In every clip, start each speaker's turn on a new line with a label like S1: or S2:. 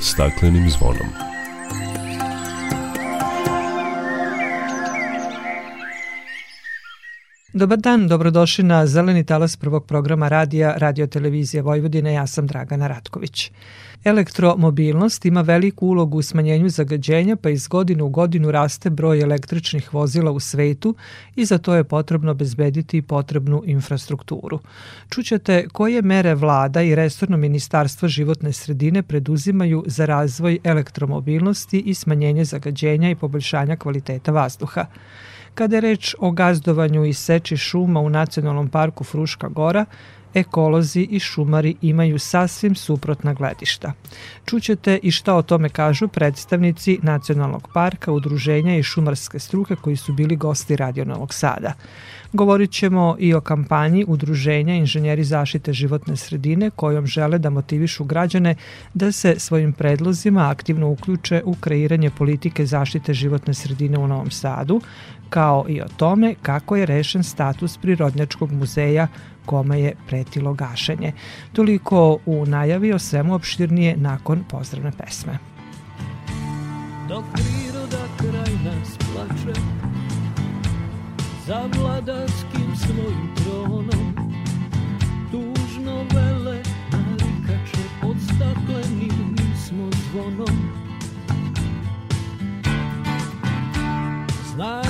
S1: staklenim zvonom.
S2: Dobar dan, dobrodošli na Zeleni talas prvog programa radija Radio Televizije Vojvodine. Ja sam Dragana Ratković. Elektromobilnost ima veliku ulogu u smanjenju zagađenja, pa iz godine u godinu raste broj električnih vozila u svetu i za to je potrebno bezbediti potrebnu infrastrukturu. Čućete koje mere vlada i restorno ministarstvo životne sredine preduzimaju za razvoj elektromobilnosti i smanjenje zagađenja i poboljšanja kvaliteta vazduha. Kada je reč o gazdovanju i seči šuma u Nacionalnom parku Fruška Gora, ekolozi i šumari imaju sasvim suprotna gledišta. Čućete i šta o tome kažu predstavnici Nacionalnog parka, udruženja i šumarske struke koji su bili gosti Radio Novog Sada. Govorit ćemo i o kampanji Udruženja inženjeri zaštite životne sredine kojom žele da motivišu građane da se svojim predlozima aktivno uključe u kreiranje politike zaštite životne sredine u Novom Sadu, kao i o tome kako je rešen status Prirodnjačkog muzeja kome je pretilo gašenje. Toliko u najavi o svemu opštirnije nakon pozdravne pesme. Dok priroda kraj nas plače Za vladarskim svojim tronom Tužno vele narikače Pod staklenim smo zvonom Znaj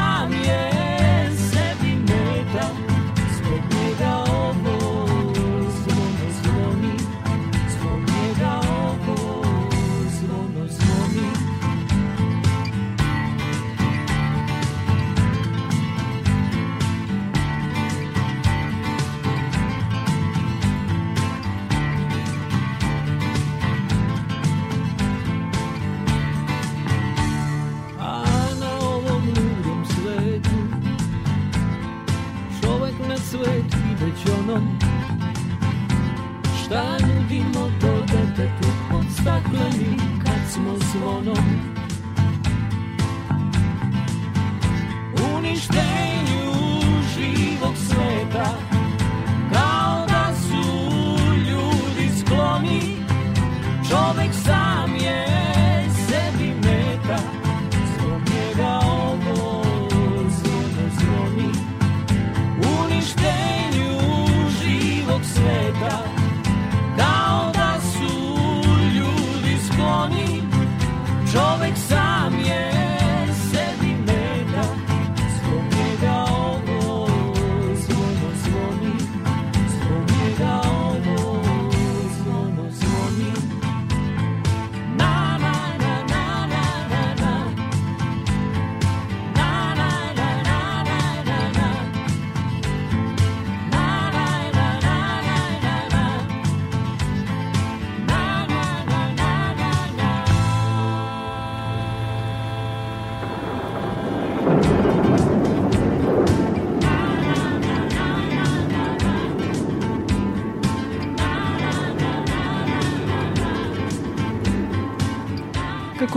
S2: Stakleni kad smo zvonom Uništenju živog sveta Kao da su ljudi skloni. Čovek sam je sebi meta Zbog njega ovo zvono zvoni. Uništenju živog sveta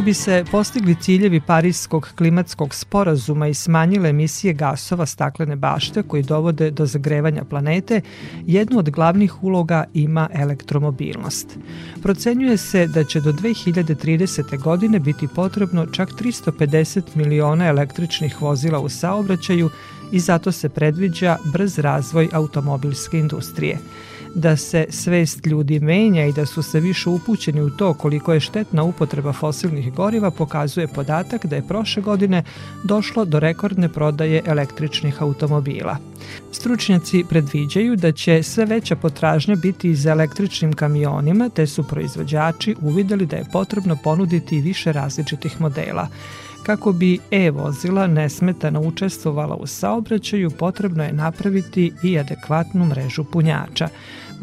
S2: bi se postigli ciljevi Parijskog klimatskog sporazuma i smanjile emisije gasova staklene bašte koji dovode do zagrevanja planete, jednu od glavnih uloga ima elektromobilnost. Procenjuje se da će do 2030. godine biti potrebno čak 350 miliona električnih vozila u saobraćaju i zato se predviđa brz razvoj automobilske industrije.
S3: Da se svest ljudi menja i da su se više upućeni u to koliko je štetna upotreba fosilnih goriva pokazuje podatak da je prošle godine došlo do rekordne prodaje električnih automobila. Stručnjaci predviđaju da će sve veća potražnja biti i za električnim kamionima, te su proizvođači uvideli da je potrebno ponuditi više različitih modela. Kako bi e-vozila nesmetano učestvovala u saobraćaju, potrebno je napraviti i adekvatnu mrežu punjača.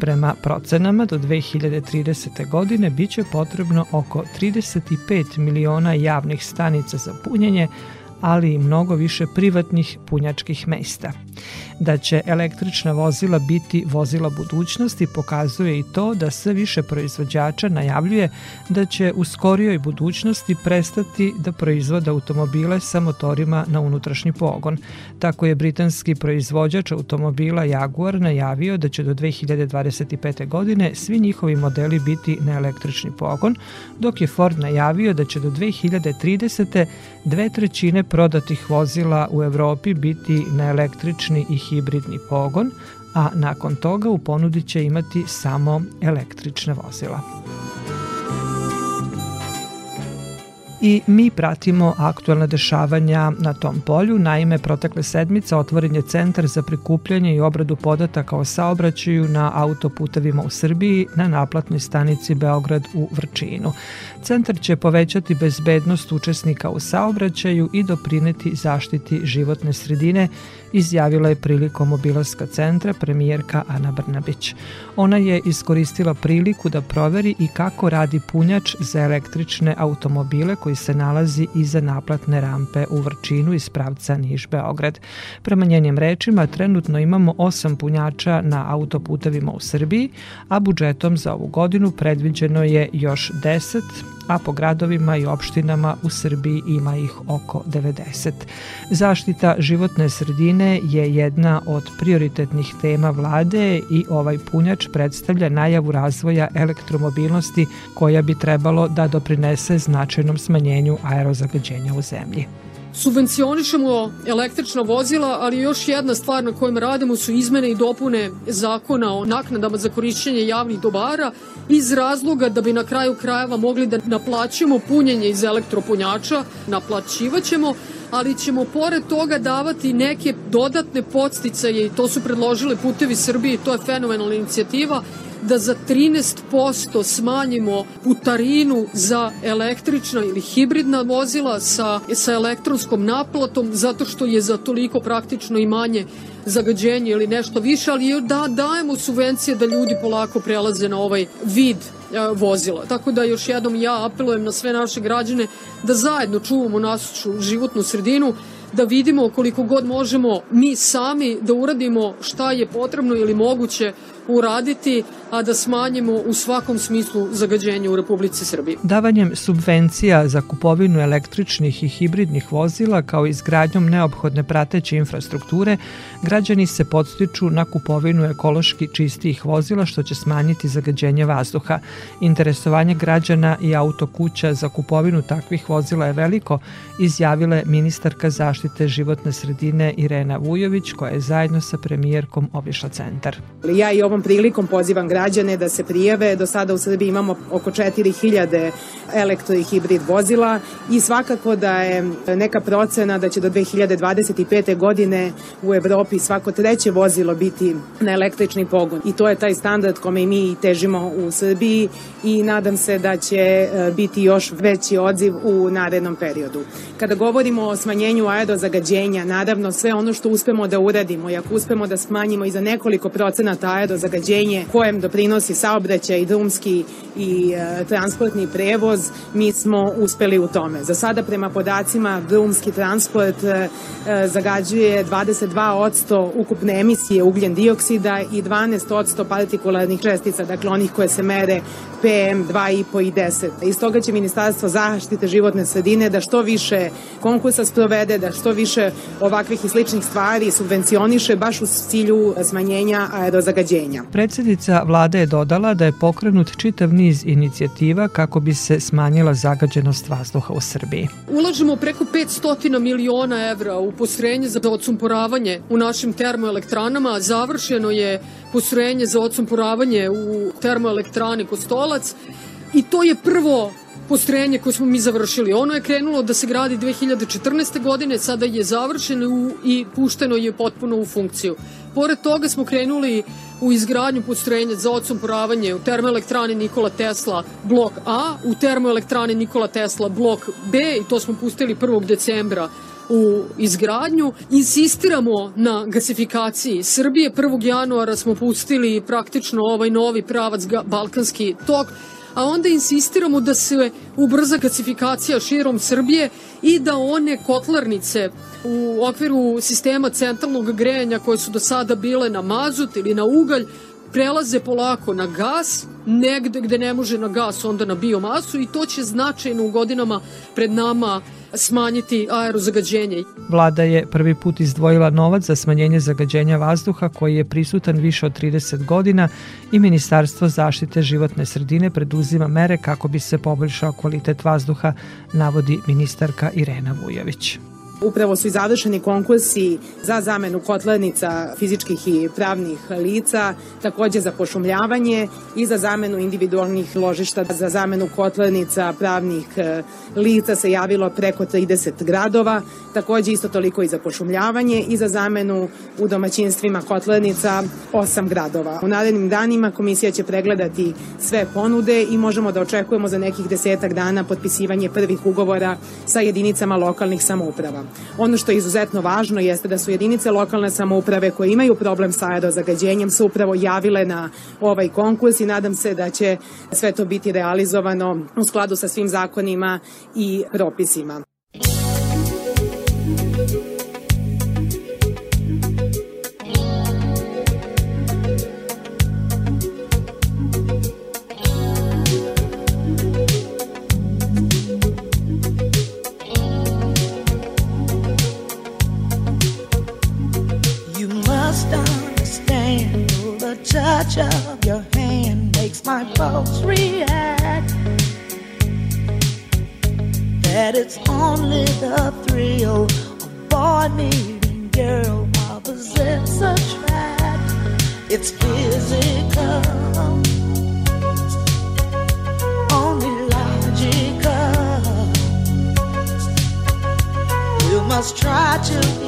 S3: Prema procenama do 2030. godine biće potrebno oko 35 miliona javnih stanica za punjenje, ali i mnogo više privatnih punjačkih mesta. Da će električna vozila biti vozila budućnosti pokazuje i to da sve više proizvođača najavljuje da će u skorijoj budućnosti prestati da proizvode automobile sa motorima na unutrašnji pogon. Tako je britanski proizvođač automobila Jaguar najavio da će do 2025. godine svi njihovi modeli biti na električni pogon, dok je Ford najavio da će do 2030. dve trećine prodatih vozila u Evropi biti na električni i hibridni pogon, a nakon toga u ponudi će imati samo električne vozila. I mi pratimo aktualne dešavanja na tom polju. Naime, protekle sedmice otvoren je Centar za prikupljanje i obradu podataka o saobraćaju na autoputevima u Srbiji na naplatnoj stanici Beograd u Vrčinu. Centar će povećati bezbednost učesnika u saobraćaju i doprineti zaštiti životne sredine, izjavila je prilikom obilaska centra premijerka Ana Brnabić. Ona je iskoristila priliku da proveri i kako radi punjač za električne automobile koji se nalazi iza naplatne rampe u Vrčinu iz pravca Niš-Beograd. Prema njenim rečima, trenutno imamo osam punjača na autoputevima u Srbiji, a budžetom za ovu godinu predviđeno je još 10, a po gradovima i opštinama u Srbiji ima ih oko 90. Zaštita životne sredine je jedna od prioritetnih tema vlade i ovaj punjač predstavlja najavu razvoja elektromobilnosti koja bi trebalo da doprinese značajnom smanjenju aerozagađenja u zemlji
S4: subvencionišemo električna vozila, ali još jedna stvar na kojom radimo su izmene i dopune zakona o naknadama za korišćenje javnih dobara iz razloga da bi na kraju krajeva mogli da naplaćimo punjenje iz elektropunjača, naplaćivaćemo, ali ćemo pored toga davati neke dodatne podsticaje i to su predložile Putevi Srbije i to je fenomenalna inicijativa da za 13% smanjimo putarinu za električna ili hibridna vozila sa, sa elektronskom naplatom zato što je za toliko praktično i manje zagađenje ili nešto više, ali da dajemo subvencije da ljudi polako prelaze na ovaj vid e, vozila. Tako da još jednom ja apelujem na sve naše građane da zajedno čuvamo našu životnu sredinu, da vidimo koliko god možemo mi sami da uradimo šta je potrebno ili moguće uraditi, a da smanjimo u svakom smislu zagađenje u Republici Srbiji.
S3: Davanjem subvencija za kupovinu električnih i hibridnih vozila kao izgradnjom neophodne prateće infrastrukture, građani se podstiču na kupovinu ekološki čistijih vozila što će smanjiti zagađenje vazduha. Interesovanje građana i autokuća za kupovinu takvih vozila je veliko, izjavila je ministarka zaštite životne sredine Irena Vujović koja je zajedno sa premijerkom obišla centar.
S5: Ja i ovom prilikom pozivam građane da se prijave. Do sada u Srbiji imamo oko 4000 elektro i hibrid vozila i svakako da je neka procena da će do 2025. godine u Evropi svako treće vozilo biti na električni pogon. I to je taj standard kome mi težimo u Srbiji i nadam se da će e, biti još veći odziv u narednom periodu. Kada govorimo o smanjenju aerozagađenja, naravno sve ono što uspemo da uradimo i ako uspemo da smanjimo i za nekoliko procenata aerozagađenje kojem doprinosi saobraćaj, drumski i e, transportni prevoz, mi smo uspeli u tome. Za sada prema podacima drumski transport e, e zagađuje 22% ukupne emisije ugljen dioksida i 12% partikularnih čestica, dakle onih koje se mere PM 2,5 i 10. Iz toga će Ministarstvo zaštite životne sredine da što više konkursa sprovede, da
S6: što više ovakvih i sličnih stvari subvencioniše baš u cilju smanjenja aerozagađenja.
S3: Predsjednica vlade je dodala da je pokrenut čitav niz inicijativa kako bi se smanjila zagađenost vazduha u Srbiji.
S4: Ulažemo preko 500 miliona evra u postrojenje za odsumporavanje u našim termoelektranama. Završeno je postrojenje za odsumporavanje u termoelektrani Kostolac i to je prvo postrojenje koje smo mi završili. Ono je krenulo da se gradi 2014. godine, sada je završeno i pušteno je potpuno u funkciju. Pored toga smo krenuli u izgradnju postrojenja za odsumporavanje u termoelektrani Nikola Tesla blok A, u termoelektrani Nikola Tesla blok B i to smo pustili 1. decembra u izgradnju. Insistiramo na gasifikaciji Srbije. 1. januara smo pustili praktično ovaj novi pravac Balkanski tok a onda insistiramo da se ubrza gacifikacija širom Srbije i da one kotlarnice u okviru sistema centralnog grejanja koje su do sada bile na mazut ili na ugalj prelaze polako na gas, negde gde ne može na gas, onda na biomasu i to će značajno u godinama pred nama smanjiti aerozagađenje.
S3: Vlada je prvi put izdvojila novac za smanjenje zagađenja vazduha koji je prisutan više od 30 godina i Ministarstvo zaštite životne sredine preduzima mere kako bi se poboljšao kvalitet vazduha, navodi ministarka Irena Vujović.
S6: Upravo su i završeni konkursi za zamenu kotlarnica fizičkih i pravnih lica, takođe za pošumljavanje i za zamenu individualnih ložišta. Za zamenu kotlarnica pravnih e, lica se javilo preko 30 gradova, takođe isto toliko i za pošumljavanje i za zamenu u domaćinstvima kotlarnica 8 gradova. U narednim danima komisija će pregledati sve ponude i možemo da očekujemo za nekih desetak dana potpisivanje prvih ugovora sa jedinicama lokalnih samouprava. Ono što je izuzetno važno jeste da su jedinice lokalne samouprave koje imaju problem sa aerozagađenjem su upravo javile na ovaj konkurs i nadam se da će sve to biti realizovano u skladu sa svim zakonima i propisima. My pulse react. That it's only the thrill of boy meeting girl opposites attract. It's physical, only logical. You must try to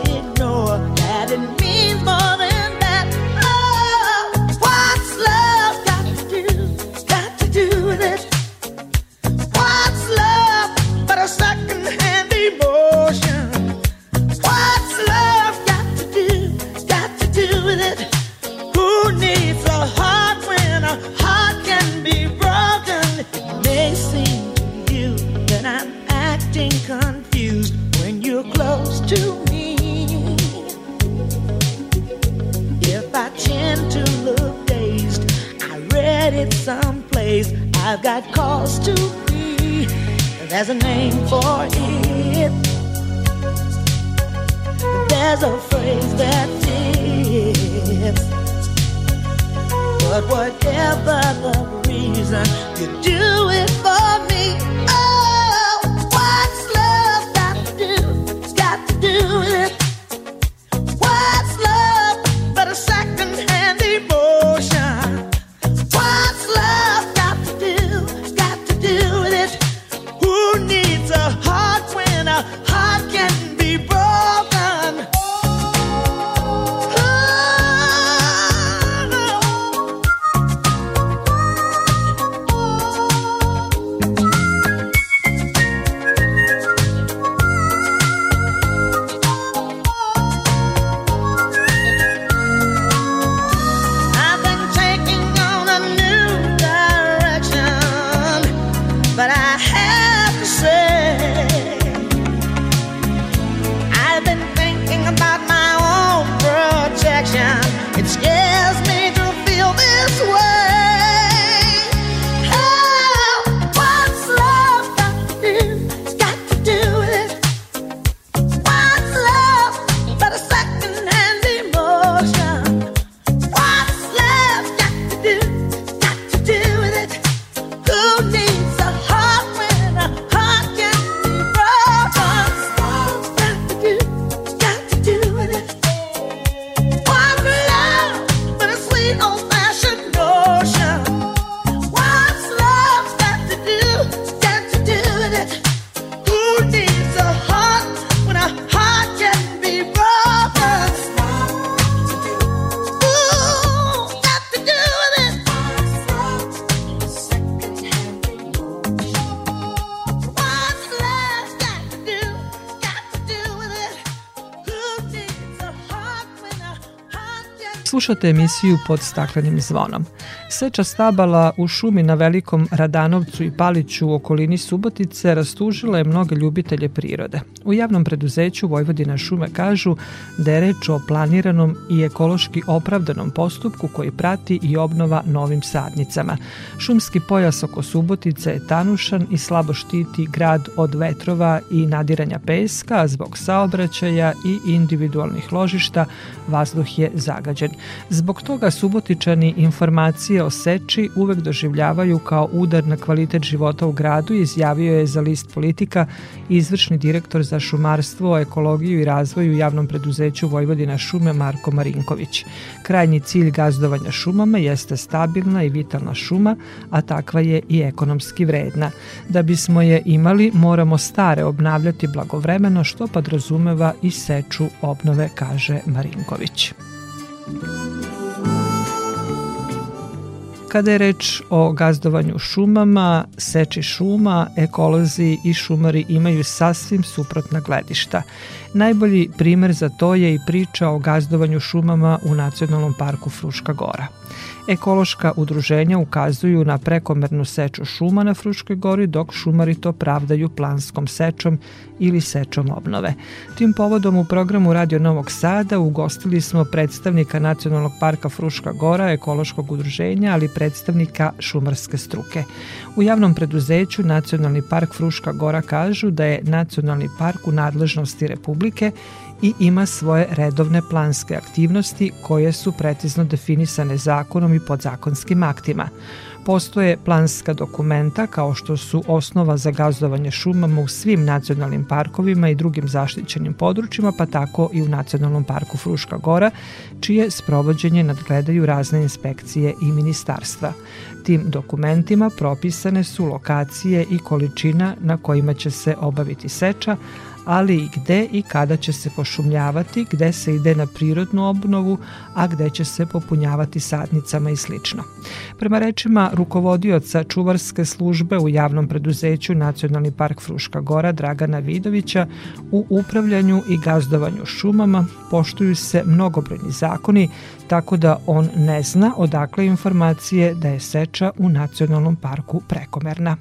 S3: Slušate emisiju pod staklenim zvonom. Seča stabala u šumi na Velikom Radanovcu i Paliću u okolini Subotice rastužila je mnoge ljubitelje prirode. U javnom preduzeću Vojvodina šume kažu da je reč o planiranom i ekološki opravdanom postupku koji prati i obnova novim sadnicama. Šumski pojas oko Subotice je tanušan i slabo štiti grad od vetrova i nadiranja peska, a zbog saobraćaja i individualnih ložišta vazduh je zagađen. Zbog toga Subotičani informacije o seči uvek doživljavaju kao udar na kvalitet života u gradu, izjavio je za list politika izvršni direktor za šumarstvo, ekologiju i razvoj u javnom preduzeću Vojvodina šume Marko Marinković. Krajnji cilj gazdovanja šumama jeste stabilna i vitalna šuma, a takva je i ekonomski vredna. Da bismo je imali, moramo stare obnavljati blagovremeno, što podrazumeva i seču obnove, kaže Marinković. Kada je reč o gazdovanju šumama, seči šuma, ekolozi i šumari imaju sasvim suprotna gledišta. Najbolji primer za to je i priča o gazdovanju šumama u Nacionalnom parku Fruška Gora. Ekološka udruženja ukazuju na prekomernu seču šuma na Fruškoj gori, dok šumari to pravdaju planskom sečom ili sečom obnove. Tim povodom u programu Radio Novog Sada ugostili smo predstavnika Nacionalnog parka Fruška gora, ekološkog udruženja, ali predstavnika šumarske struke. U javnom preduzeću Nacionalni park Fruška gora kažu da je Nacionalni park u nadležnosti Republike i ima svoje redovne planske aktivnosti koje su precizno definisane zakonom i podzakonskim aktima. Postoje planska dokumenta kao što su osnova za gazdovanje šumama u svim nacionalnim parkovima i drugim zaštićenim područjima, pa tako i u Nacionalnom parku Fruška Gora, čije sprovođenje nadgledaju razne inspekcije i ministarstva. Tim dokumentima propisane su lokacije i količina na kojima će se obaviti seča, ali i gde i kada će se pošumljavati, gde se ide na prirodnu obnovu, a gde će se popunjavati sadnicama i sl. Prema rečima rukovodioca čuvarske službe u javnom preduzeću Nacionalni park Fruška Gora Dragana Vidovića, u upravljanju i gazdovanju šumama poštuju se mnogobrojni zakoni, tako da on ne zna odakle informacije da je seča u Nacionalnom parku prekomerna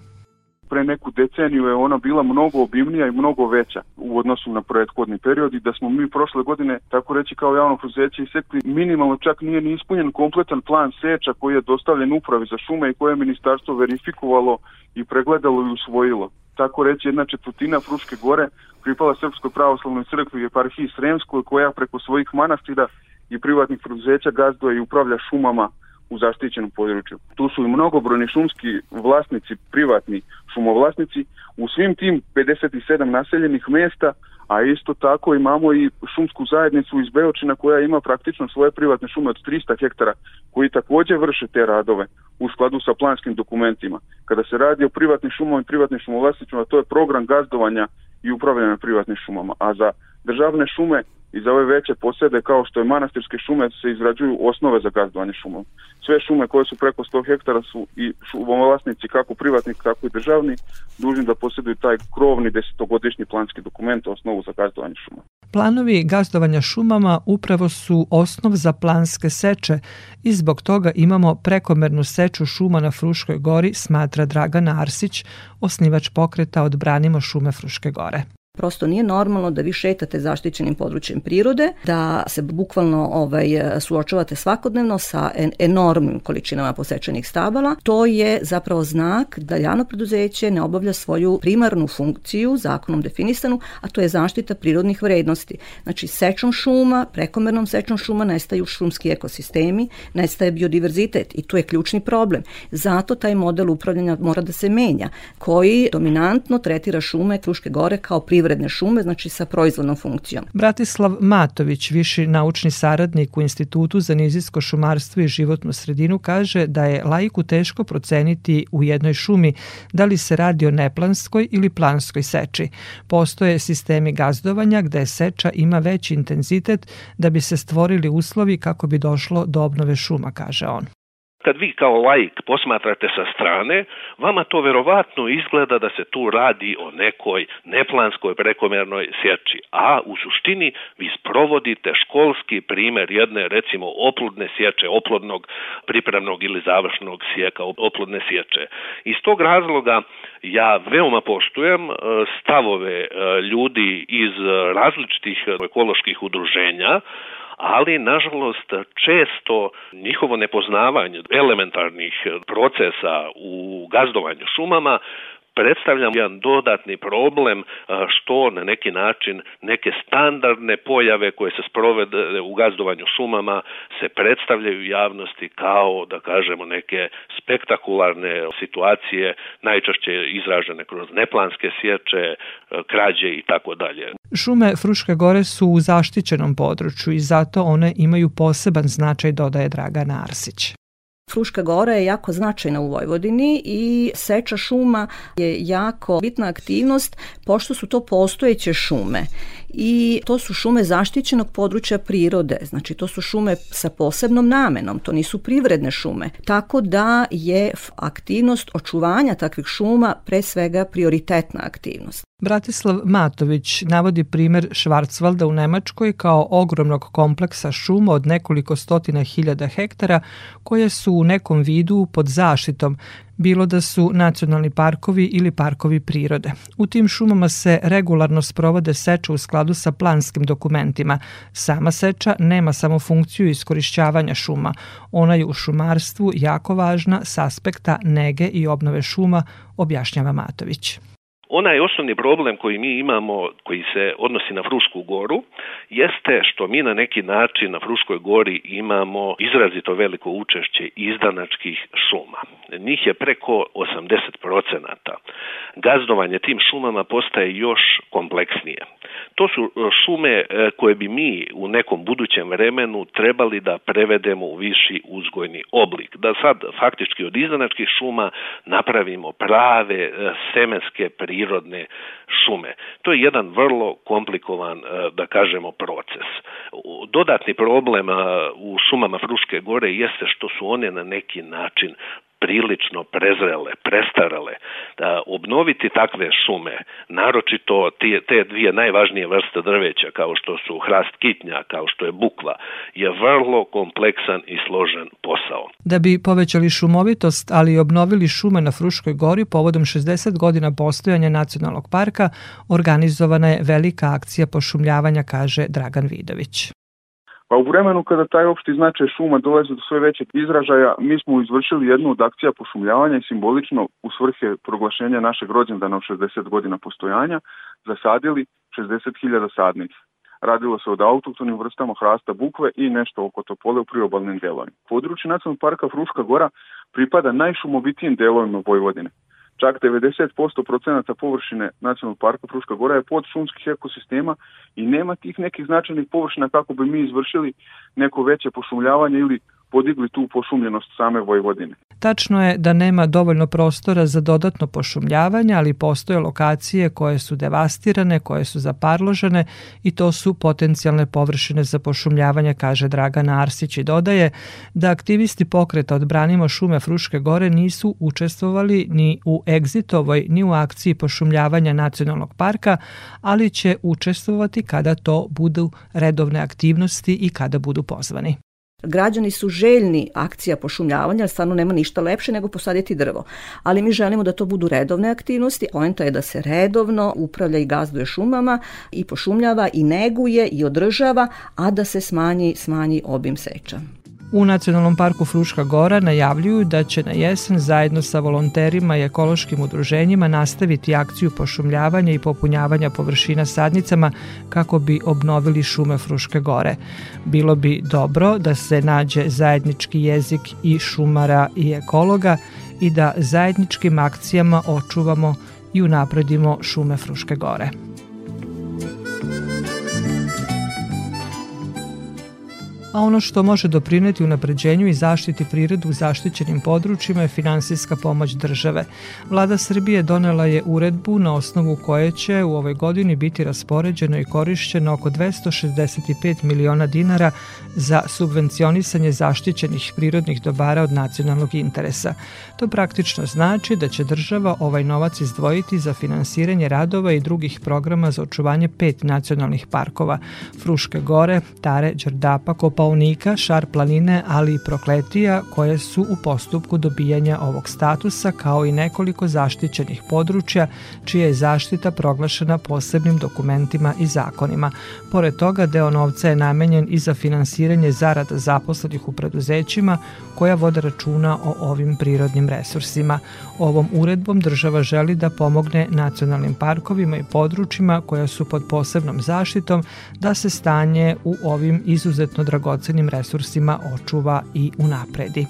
S7: pre neku deceniju je ona bila mnogo obimnija i mnogo veća u odnosu na prethodni period i da smo mi prošle godine, tako reći kao javno preduzeće, isekli minimalno čak nije ni ispunjen kompletan plan seča koji je dostavljen upravi za šume i koje je ministarstvo verifikovalo i pregledalo i usvojilo. Tako reći jedna četvrtina Fruške gore pripala Srpskoj pravoslavnoj crkvi i eparhiji Sremskoj koja preko svojih manastira i privatnih preduzeća gazduje i upravlja šumama u zaštićenom području. Tu su i mnogobrojni šumski vlasnici, privatni šumovlasnici u svim tim 57 naseljenih mesta, a isto tako imamo i šumsku zajednicu iz Beočina koja ima praktično svoje privatne šume od 300 hektara koji takođe vrše te radove u skladu sa planskim dokumentima. Kada se radi o privatnim šumama i privatnim šumovlasnicima, to je program gazdovanja i upravljanja privatnim šumama, a za državne šume i za ove veće posede kao što je manastirske šume se izrađuju osnove za gazdovanje šumom. Sve šume koje su preko 100 hektara su i šumovlasnici kako privatni tako i državni dužni da posjeduju taj krovni desetogodišnji planski dokument osnovu za gazdovanje šuma.
S3: Planovi gazdovanja šumama upravo su osnov za planske seče i zbog toga imamo prekomernu seču šuma na Fruškoj gori, smatra Dragana Arsić, osnivač pokreta Odbranimo šume Fruške gore.
S8: Prosto nije normalno da vi šetate zaštićenim područjem prirode, da se bukvalno ovaj, suočavate svakodnevno sa en, enormnim količinama posečenih stabala. To je zapravo znak da javno preduzeće ne obavlja svoju primarnu funkciju, zakonom definisanu, a to je zaštita prirodnih vrednosti. Znači, sečom šuma, prekomernom sečom šuma nestaju šumski ekosistemi, nestaje biodiverzitet i tu je ključni problem. Zato taj model upravljanja mora da se menja, koji dominantno tretira šume Kruške gore kao prirodne privredne šume, znači sa proizvodnom funkcijom.
S3: Bratislav Matović, viši naučni saradnik u Institutu za nizijsko šumarstvo i životnu sredinu, kaže da je lajku teško proceniti u jednoj šumi da li se radi o neplanskoj ili planskoj seči. Postoje sistemi gazdovanja gde seča ima veći intenzitet da bi se stvorili uslovi kako bi došlo do obnove šuma, kaže on
S9: Kad vi kao laik posmatrate sa strane, vama to verovatno izgleda da se tu radi o nekoj neplanskoj prekomernoj sječi, a u suštini vi sprovodite školski primer jedne recimo oplodne sječe, oplodnog pripremnog ili završnog sjeka, oplodne sječe. Iz tog razloga ja veoma poštujem e, stavove e, ljudi iz različitih ekoloških udruženja, ali nažalost često njihovo nepoznavanje elementarnih procesa u gazdovanju šumama predstavlja jedan dodatni problem što na neki način neke standardne pojave koje se sprovede u gazdovanju šumama se predstavljaju javnosti kao da kažemo neke spektakularne situacije najčešće izražene kroz neplanske sječe, krađe i tako dalje.
S3: Šume Fruške gore su u zaštićenom području i zato one imaju poseban značaj dodaje Dragana Arsić.
S8: Fruška gora je jako značajna u Vojvodini i seča šuma je jako bitna aktivnost pošto su to postojeće šume i to su šume zaštićenog područja prirode, znači to su šume sa posebnom namenom, to nisu privredne šume. Tako da je aktivnost očuvanja takvih šuma pre svega prioritetna aktivnost.
S3: Bratislav Matović navodi primer Švarcvalda u Nemačkoj kao ogromnog kompleksa šuma od nekoliko stotina hiljada hektara koje su u nekom vidu pod zaštitom, bilo da su nacionalni parkovi ili parkovi prirode. U tim šumama se regularno sprovode seče u skladu sa planskim dokumentima. Sama seča nema samo funkciju iskorišćavanja šuma. Ona je u šumarstvu jako važna s aspekta nege i obnove šuma, objašnjava Matović.
S9: Onaj osnovni problem koji mi imamo, koji se odnosi na Frušku goru, jeste što mi na neki način na Fruškoj gori imamo izrazito veliko učešće izdanačkih šuma. Njih je preko 80%. Gazdovanje tim šumama postaje još kompleksnije. To su e, šume e, koje bi mi u nekom budućem vremenu trebali da prevedemo u viši uzgojni oblik. Da sad faktički od izdanačkih šuma napravimo prave e, semenske prirodne šume. To je jedan vrlo komplikovan, da kažemo, proces. Dodatni problem u šumama Fruške gore jeste što su one na neki način prilično prezrele, prestarale, da obnoviti takve šume, naročito te, te dvije najvažnije vrste drveća, kao što su hrast kitnja, kao što je bukva, je vrlo kompleksan i složen posao.
S3: Da bi povećali šumovitost, ali i obnovili šume na Fruškoj gori povodom 60 godina postojanja nacionalnog parka, organizovana je velika akcija pošumljavanja, kaže Dragan Vidović.
S7: Pa u vremenu kada taj opšti značaj šuma dolazi do sve većeg izražaja, mi smo izvršili jednu od akcija pošumljavanja i simbolično u svrhe proglašenja našeg rođendana od 60 godina postojanja zasadili 60.000 sadnih. Radilo se od autoktonim vrstama hrasta bukve i nešto oko topole u priobalnim delovima. Područje nacionalnog parka Fruška gora pripada najšumovitijim delovima Vojvodine. Čak 90% procenata površine nacionalnog parka Fruška Gora je pod šumskih ekosistema i nema tih nekih značajnih površina kako bi mi izvršili neko veće pošumljavanje ili podigli tu pošumljenost same Vojvodine.
S3: Tačno je da nema dovoljno prostora za dodatno pošumljavanje, ali postoje lokacije koje su devastirane, koje su zaparložene i to su potencijalne površine za pošumljavanje, kaže Dragana Arsić i dodaje da aktivisti pokreta Odbranimo šume Fruške gore nisu učestvovali ni u egzitovoj ni u akciji pošumljavanja nacionalnog parka, ali će učestvovati kada to budu redovne aktivnosti i kada budu pozvani.
S8: Građani su željni akcija pošumljavanja, stvarno nema ništa lepše nego posaditi drvo. Ali mi želimo da to budu redovne aktivnosti. Poenta je da se redovno upravlja i gazduje šumama i pošumljava i neguje i održava, a da se smanji, smanji obim seča.
S3: U Nacionalnom parku Fruška Gora najavljuju da će na jesen zajedno sa volonterima i ekološkim udruženjima nastaviti akciju pošumljavanja i popunjavanja površina sadnicama kako bi obnovili šume Fruške Gore. Bilo bi dobro da se nađe zajednički jezik i šumara i ekologa i da zajedničkim akcijama očuvamo i unapredimo šume Fruške Gore. A ono što može doprineti unapređenju i zaštiti prirodu u zaštićenim područjima je finansijska pomoć države. Vlada Srbije donela je uredbu na osnovu koje će u ovoj godini biti raspoređeno i korišćeno oko 265 miliona dinara za subvencionisanje zaštićenih prirodnih dobara od nacionalnog interesa. To praktično znači da će država ovaj novac izdvojiti za finansiranje radova i drugih programa za očuvanje pet nacionalnih parkova Fruške gore, Tare, Đerdapa, Kopaunika, Šar planine, ali i Prokletija koje su u postupku dobijanja ovog statusa kao i nekoliko zaštićenih područja čija je zaštita proglašena posebnim dokumentima i zakonima. Pored toga, deo novca je namenjen i za finansiranje zarada zaposlenih u preduzećima koja vode računa o ovim prirodnim resursima. Ovom uredbom država želi da pomogne nacionalnim parkovima i područjima koja su pod posebnom zaštitom da se stanje u ovim izuzetno dragocenim resursima očuva i unapredi.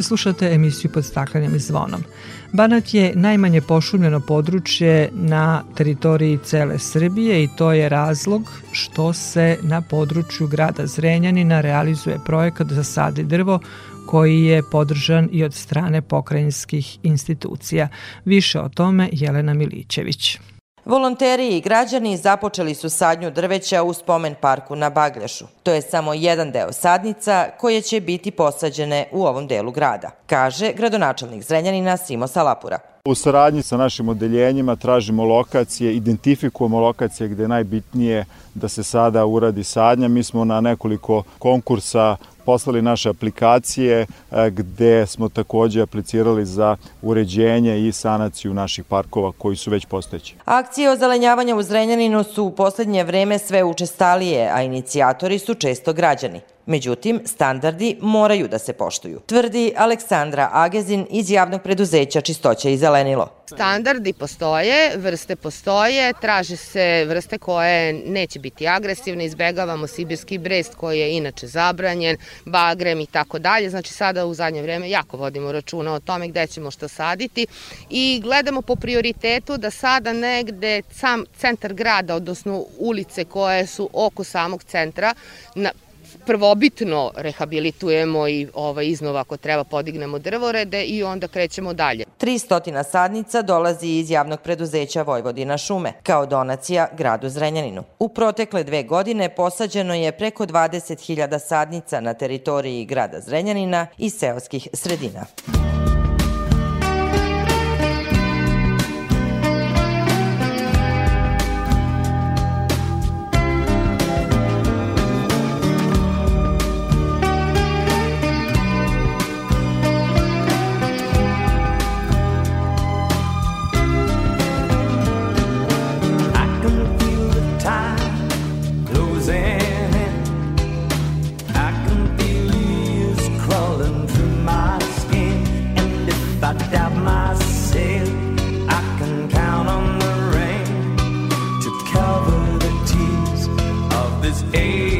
S3: Slušate emisiju pod staklenim zvonom. Banat je najmanje pošumljeno područje na teritoriji cele Srbije i to je razlog što se na području grada Zrenjanina realizuje projekat za sadi drvo koji je podržan i od strane pokrajinskih institucija. Više o tome Jelena Milićević.
S10: Volonteri i građani započeli su sadnju drveća u spomen parku na Bagljašu. To je samo jedan deo sadnica koje će biti posađene u ovom delu grada, kaže gradonačelnik Zrenjanina Simo Salapura.
S11: U saradnji sa našim odeljenjima tražimo lokacije, identifikujemo lokacije gde je najbitnije da se sada uradi sadnja. Mi smo na nekoliko konkursa poslali naše aplikacije e, gde smo takođe aplicirali za uređenje i sanaciju naših parkova koji su već postojeći.
S10: Akcije ozelenjavanja u Zrenjaninu su u poslednje vreme sve učestalije, a inicijatori su često građani. Međutim, standardi moraju da se poštuju, tvrdi Aleksandra Agezin iz javnog preduzeća Čistoća i zelenilo.
S12: Standardi postoje, vrste postoje, traže se vrste koje neće biti agresivne, izbegavamo sibirski brest koji je inače zabranjen, bagrem i tako dalje. Znači sada u zadnje vreme jako vodimo računa o tome gde ćemo što saditi i gledamo po prioritetu da sada negde sam centar grada, odnosno ulice koje su oko samog centra, na, prvobitno rehabilitujemo i ovaj, iznova ako treba podignemo drvorede i onda krećemo dalje.
S10: 300 sadnica dolazi iz javnog preduzeća Vojvodina šume kao donacija gradu Zrenjaninu. U protekle dve godine posađeno je preko 20.000 sadnica na teritoriji grada Zrenjanina i seoskih sredina.
S13: is.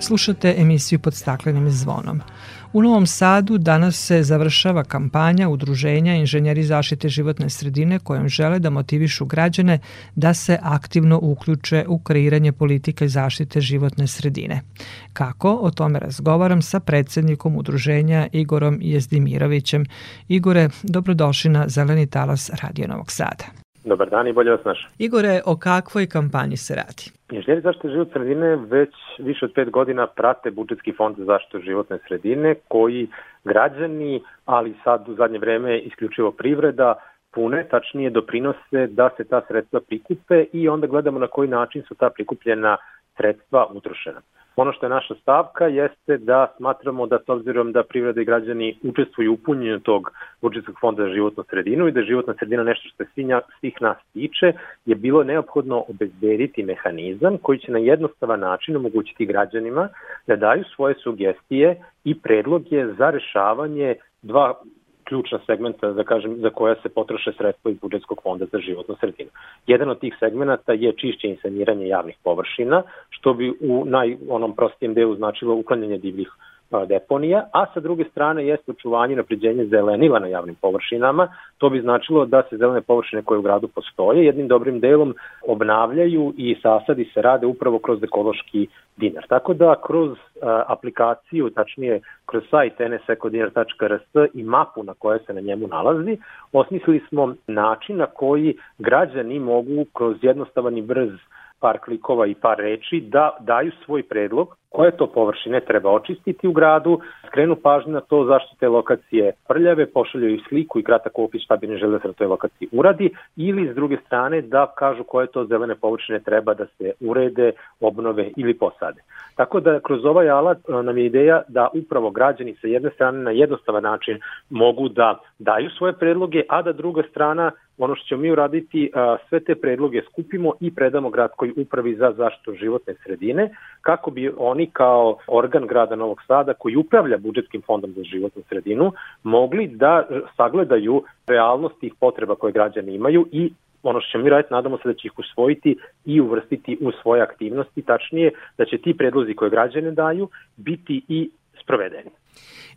S3: Slušate emisiju pod staklenim zvonom. U Novom Sadu danas se završava kampanja Udruženja inženjeri zaštite životne sredine kojom žele da motivišu građane da se aktivno uključe u kreiranje politike zaštite životne sredine. Kako? O tome razgovaram sa predsednikom udruženja Igorom Jezdimirovićem. Igore, dobrodošli na Zeleni talas Radio Novog Sada.
S14: Dobar dan i bolje vas naš.
S3: Igore, o kakvoj kampanji se radi?
S14: Inženjeri zaštite životne sredine već više od pet godina prate budžetski fond za zaštitu životne sredine koji građani, ali sad u zadnje vreme isključivo privreda, pune, tačnije doprinose da se ta sredstva prikupe i onda gledamo na koji način su ta prikupljena sredstva utrošena. Ono što je naša stavka jeste da smatramo da s obzirom da privreda i građani učestvuju u punjenju tog budžetskog fonda za životnu sredinu i da je životna sredina nešto što se svih nas tiče, je bilo neophodno obezbediti mehanizam koji će na jednostavan način omogućiti građanima da daju svoje sugestije i predloge za rešavanje dva ključna segmenta za, kažem, za koja se potroše sredstva iz budžetskog fonda za životnu sredinu. Jedan od tih segmenta je čišće i saniranje javnih površina, što bi u naj, onom prostijem delu značilo uklanjanje divljih deponija, a sa druge strane jeste očuvanje i napređenje zelenila na javnim površinama. To bi značilo da se zelene površine koje u gradu postoje jednim dobrim delom obnavljaju i sasadi se rade upravo kroz ekološki dinar. Tako da kroz aplikaciju, tačnije kroz sajt nsecodinar.rs i mapu na koja se na njemu nalazi, osmislili smo način na koji građani mogu kroz jednostavan i brz par klikova i par reči da daju svoj predlog koje to površine treba očistiti u gradu, skrenu pažnju na to zašto te lokacije prljave, pošaljaju sliku i kratak opis šta bi ne žele da toj lokaciji uradi ili s druge strane da kažu koje to zelene površine treba da se urede, obnove ili posade. Tako da kroz ovaj alat e, nam je ideja da upravo građani sa jedne strane na jednostavan način mogu da daju svoje predloge, a da druga strana ono što ćemo mi uraditi, sve te predloge skupimo i predamo gradskoj upravi za zaštitu životne sredine, kako bi oni kao organ grada Novog Sada koji upravlja budžetskim fondom za životnu sredinu mogli da sagledaju realnost tih potreba koje građani imaju i ono što ćemo mi raditi, nadamo se da će ih usvojiti i uvrstiti u svoje aktivnosti, tačnije da će ti predlozi koje građane daju biti i sprovedeni.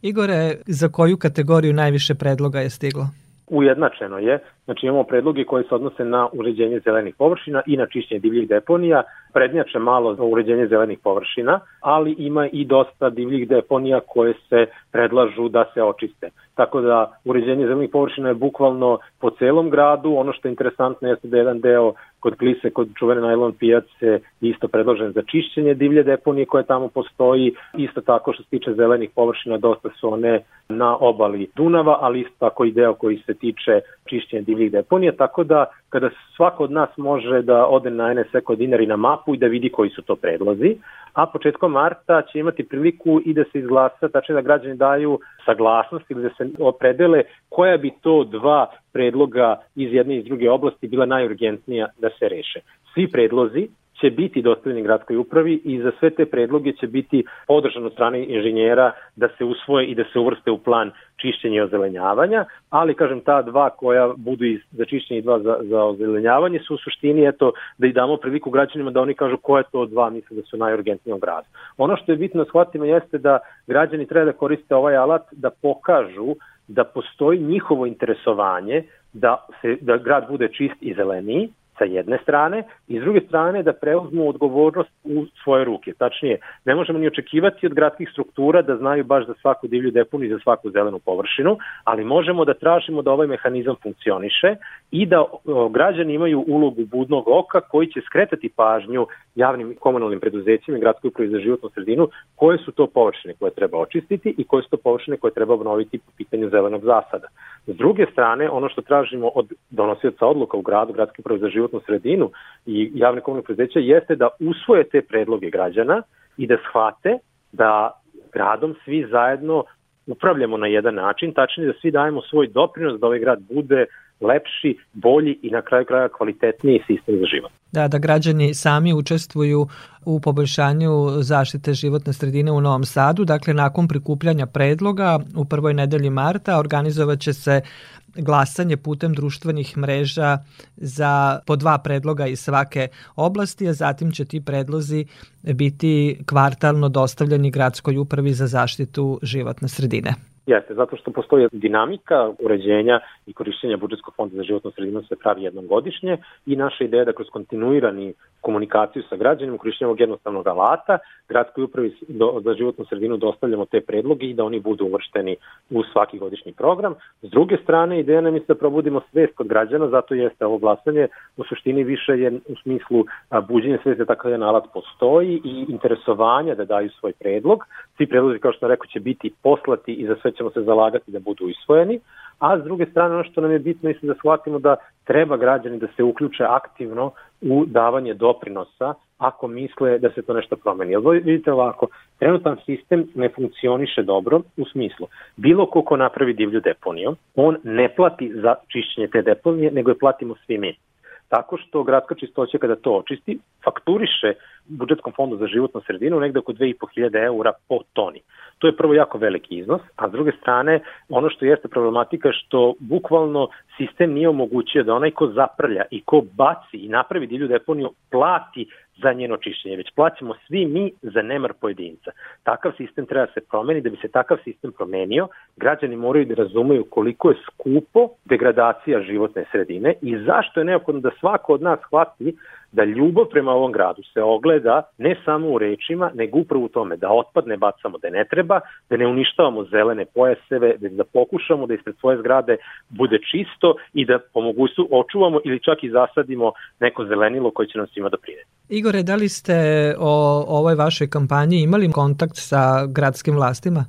S3: Igore, za koju kategoriju najviše predloga je stiglo?
S14: Ujednačeno je, znači imamo predloge koje se odnose na uređenje zelenih površina i na čišćenje divljih deponija, prednjače malo za uređenje zelenih površina, ali ima i dosta divljih deponija koje se predlažu da se očiste. Tako da uređenje zelenih površina je bukvalno po celom gradu, ono što je interesantno jeste da jedan deo kod Klise, kod čuvene najlon pijace isto predložen za čišćenje divlje deponije koje tamo postoji, isto tako što se tiče zelenih površina, dosta su one na obali Dunava, ali isto tako i deo koji se tiče čišćenja divljih deponija, tako da kada svako od nas može da ode na NSE dinari na mapu i da vidi koji su to predlozi, a početkom marta će imati priliku i da se izglasa, tačno da građani daju saglasnost ili da se opredele koja bi to dva predloga iz jedne i iz druge oblasti bila najurgentnija da se reše. Svi predlozi će biti dostavljeni gradskoj upravi i za sve te predloge će biti podržan od strane inženjera da se usvoje i da se uvrste u plan čišćenja i ozelenjavanja, ali kažem ta dva koja budu iz, za čišćenje i dva za, za ozelenjavanje su u suštini eto da i damo priliku građanima da oni kažu koje to dva misle da su najurgentnije u gradu. Ono što je bitno da shvatimo jeste da građani treba da koriste ovaj alat da pokažu da postoji njihovo interesovanje da se da grad bude čist i zeleniji sa jedne strane i s druge strane da preuzmu odgovornost u svoje ruke. Tačnije, ne možemo ni očekivati od gradskih struktura da znaju baš za svaku divlju deponu i za svaku zelenu površinu, ali možemo da tražimo da ovaj mehanizam funkcioniše i da građani imaju ulogu budnog oka koji će skretati pažnju javnim komunalnim preduzećima i gradskoj upravi za životnu sredinu koje su to površine koje treba očistiti i koje su to površine koje treba obnoviti po pitanju zelenog zasada. S druge strane, ono što tražimo od donosioca odluka u gradu, gradske uprave za životnu sredinu i javne komunalne preduzeća jeste da usvoje te predloge građana i da shvate da gradom svi zajedno upravljamo na jedan način, tačnije da svi dajemo svoj doprinos da ovaj grad bude lepši, bolji i na kraju kraja kvalitetniji sistem za život.
S3: Da, da građani sami učestvuju u poboljšanju zaštite životne sredine u Novom Sadu. Dakle, nakon prikupljanja predloga u prvoj nedelji marta organizovat će se glasanje putem društvenih mreža za po dva predloga iz svake oblasti, a zatim će ti predlozi biti kvartalno dostavljeni gradskoj upravi za zaštitu životne sredine.
S14: Jeste, zato što postoji dinamika uređenja i korišćenja budžetskog fonda za životnu sredinu se pravi jednom godišnje i naša ideja je da kroz kontinuirani komunikaciju sa građanima, korišćenjem ovog jednostavnog alata, gradskoj upravi za životnu sredinu dostavljamo te predloge i da oni budu uvršteni u svaki godišnji program. S druge strane, ideja nam je da probudimo svest kod građana, zato jeste ovo glasanje u suštini više je u smislu buđenja svesti da takav jedan alat postoji i interesovanja da daju svoj predlog. Svi predlozi, kao što sam rekao, će biti poslati i za sve ćemo se zalagati da budu isvojeni, a s druge strane ono što nam je bitno je da shvatimo da treba građani da se uključe aktivno u davanje doprinosa ako misle da se to nešto promeni. Jer vidite ovako, trenutan sistem ne funkcioniše dobro u smislu. Bilo ko ko napravi divlju deponiju, on ne plati za čišćenje te deponije, nego je platimo svi mi tako što gradska čistoća kada to očisti, fakturiše budžetskom fondu za životnu sredinu negde oko 2500 eura po toni. To je prvo jako veliki iznos, a s druge strane ono što jeste problematika što bukvalno sistem nije omogućio da onaj ko zaprlja i ko baci i napravi divlju deponiju plati za njeno čišćenje, već plaćamo svi mi za nemar pojedinca. Takav sistem treba da se promeni, da bi se takav sistem promenio, građani moraju da razumeju koliko je skupo degradacija životne sredine i zašto je neophodno da svako od nas shvati da ljubav prema ovom gradu se ogleda ne samo u rečima, nego upravo u tome da otpad ne bacamo da ne treba, da ne uništavamo zelene pojaseve, da, da pokušamo da ispred svoje zgrade bude čisto i da po mogućstvu očuvamo ili čak i zasadimo neko zelenilo koje će nam svima doprineti.
S3: Igore, da li ste o ovoj vašoj kampanji imali kontakt sa gradskim vlastima?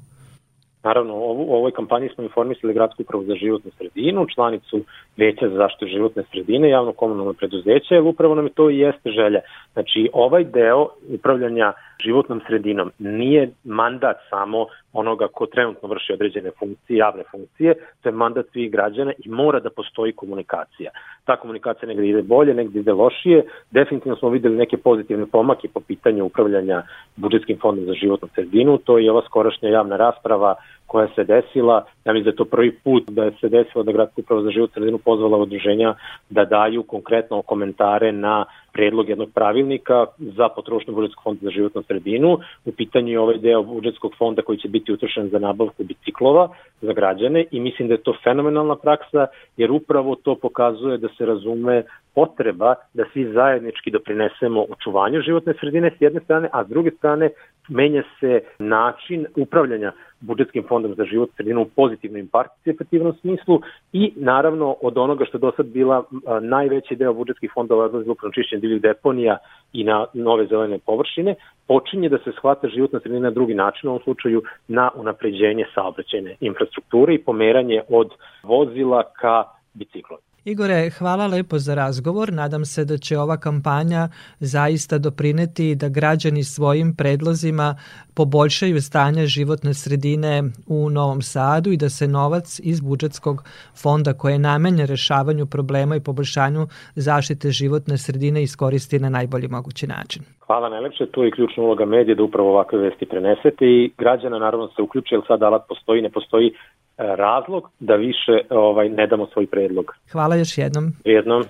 S14: Naravno, u ovoj kampanji smo informisali Gradsku upravu za životnu sredinu, članicu Veća za zaštitu životne sredine, javno komunalno preduzeće, jer upravo nam je to i jeste želja. Znači, ovaj deo upravljanja životnom sredinom nije mandat samo onoga ko trenutno vrši određene funkcije, javne funkcije, to je mandat svih građana i mora da postoji komunikacija. Ta komunikacija negde ide bolje, negde ide lošije. Definitivno smo videli neke pozitivne pomake po pitanju upravljanja budžetskim fondom za životnu sredinu, to je ova skorašnja javna rasprava koja se desila. Ja mislim da je to prvi put da se desilo da Gradska uprava za život sredinu pozvala udruženja da daju konkretno komentare na predlog jednog pravilnika za potrošnju budžetskog fonda za životnu sredinu. U pitanju je ovaj deo budžetskog fonda koji će biti utrošen za nabavku biciklova za građane i mislim da je to fenomenalna praksa jer upravo to pokazuje da se razume potreba da svi zajednički doprinesemo očuvanju životne sredine s jedne strane, a s druge strane menja se način upravljanja budžetskim fondom za život sredinu u pozitivnom i participativnom smislu i naravno od onoga što je do sad bila najveći deo budžetskih fondova odlazi upravo čišćenje divljih deponija i na nove zelene površine, počinje da se shvata životna sredina na drugi način, u ovom slučaju na unapređenje saobraćajne infrastrukture i pomeranje od vozila ka biciklom.
S3: Igore, hvala lepo za razgovor. Nadam se da će ova kampanja zaista doprineti da građani svojim predlozima poboljšaju stanje životne sredine u Novom Sadu i da se novac iz budžetskog fonda koje je namenjen rešavanju problema i poboljšanju zaštite životne sredine iskoristi na najbolji mogući način.
S14: Hvala najlepše, tu je ključna uloga medija da upravo ovakve vesti prenesete i građana naravno se uključe, jer sad alat postoji, ne postoji razlog da više ovaj ne damo svoj predlog.
S3: Hvala još jednom.
S14: Jednom.